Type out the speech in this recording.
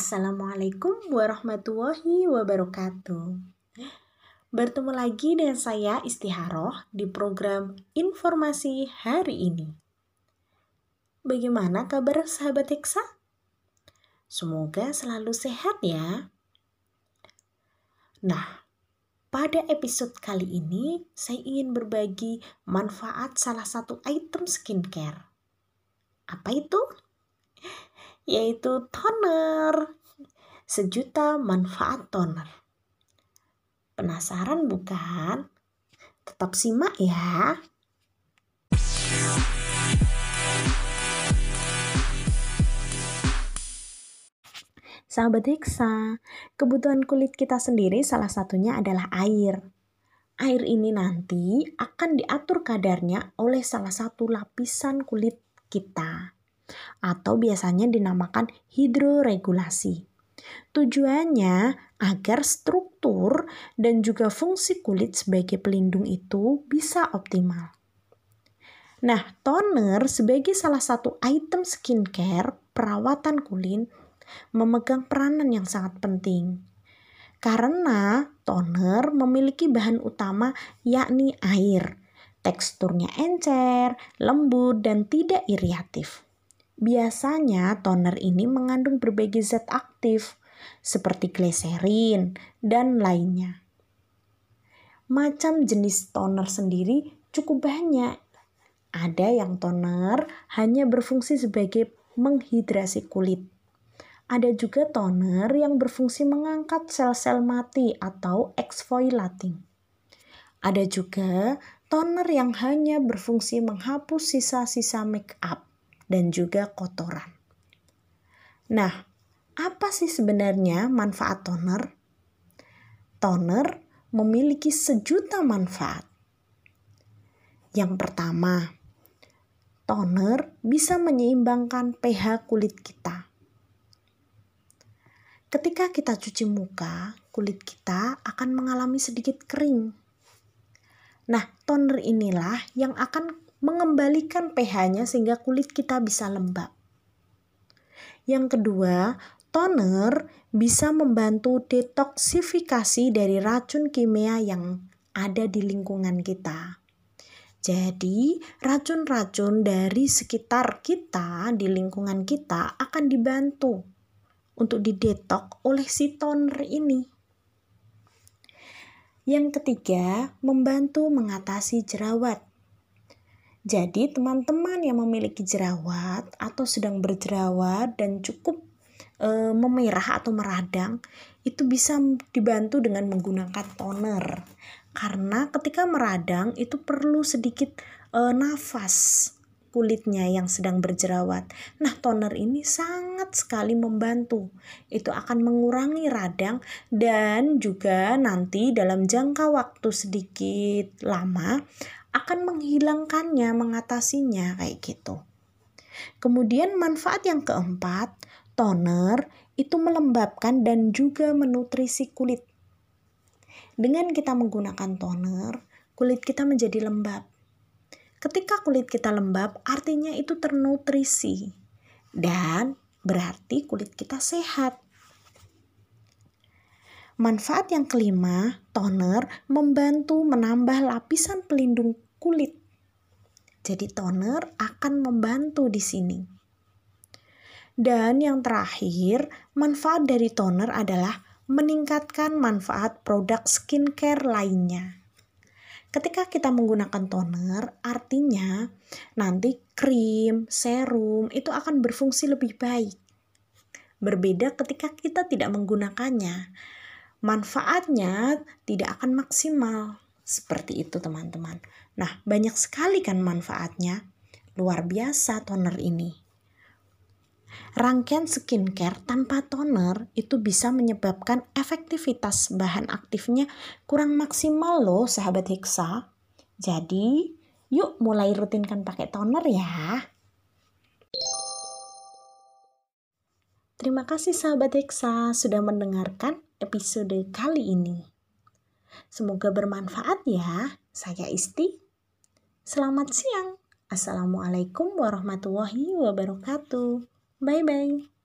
Assalamualaikum warahmatullahi wabarakatuh. Bertemu lagi dengan saya Istiharoh di program Informasi hari ini. Bagaimana kabar sahabat Hexa? Semoga selalu sehat ya. Nah, pada episode kali ini saya ingin berbagi manfaat salah satu item skincare. Apa itu? Yaitu toner. Sejuta manfaat toner. Penasaran bukan? Tetap simak ya. Sahabat Hexa, kebutuhan kulit kita sendiri salah satunya adalah air. Air ini nanti akan diatur kadarnya oleh salah satu lapisan kulit kita atau biasanya dinamakan hidroregulasi. Tujuannya agar struktur dan juga fungsi kulit sebagai pelindung itu bisa optimal. Nah, toner sebagai salah satu item skincare perawatan kulit memegang peranan yang sangat penting. Karena toner memiliki bahan utama yakni air. Teksturnya encer, lembut, dan tidak iriatif. Biasanya toner ini mengandung berbagai zat aktif seperti glycerin dan lainnya. Macam jenis toner sendiri cukup banyak. Ada yang toner hanya berfungsi sebagai menghidrasi kulit. Ada juga toner yang berfungsi mengangkat sel-sel mati atau exfoliating. Ada juga toner yang hanya berfungsi menghapus sisa-sisa make up dan juga kotoran. Nah, apa sih sebenarnya manfaat toner? Toner memiliki sejuta manfaat. Yang pertama, toner bisa menyeimbangkan pH kulit kita. Ketika kita cuci muka, kulit kita akan mengalami sedikit kering. Nah, toner inilah yang akan mengembalikan pH-nya sehingga kulit kita bisa lembab. Yang kedua, toner bisa membantu detoksifikasi dari racun kimia yang ada di lingkungan kita. Jadi, racun-racun dari sekitar kita di lingkungan kita akan dibantu untuk didetok oleh si toner ini. Yang ketiga, membantu mengatasi jerawat. Jadi teman-teman yang memiliki jerawat atau sedang berjerawat dan cukup e, memerah atau meradang itu bisa dibantu dengan menggunakan toner. Karena ketika meradang itu perlu sedikit e, nafas kulitnya yang sedang berjerawat. Nah, toner ini sangat sekali membantu. Itu akan mengurangi radang dan juga nanti dalam jangka waktu sedikit lama akan menghilangkannya, mengatasinya kayak gitu. Kemudian manfaat yang keempat, toner itu melembabkan dan juga menutrisi kulit. Dengan kita menggunakan toner, kulit kita menjadi lembab. Ketika kulit kita lembab, artinya itu ternutrisi dan berarti kulit kita sehat. Manfaat yang kelima, toner membantu menambah lapisan pelindung kulit. Jadi toner akan membantu di sini. Dan yang terakhir, manfaat dari toner adalah meningkatkan manfaat produk skincare lainnya. Ketika kita menggunakan toner, artinya nanti krim, serum itu akan berfungsi lebih baik. Berbeda ketika kita tidak menggunakannya manfaatnya tidak akan maksimal. Seperti itu teman-teman. Nah, banyak sekali kan manfaatnya. Luar biasa toner ini. rangkaian skincare tanpa toner itu bisa menyebabkan efektivitas bahan aktifnya kurang maksimal loh sahabat Heksa. Jadi, yuk mulai rutinkan pakai toner ya. Terima kasih sahabat Heksa sudah mendengarkan episode kali ini. Semoga bermanfaat ya. Saya Isti. Selamat siang. Assalamualaikum warahmatullahi wabarakatuh. Bye bye.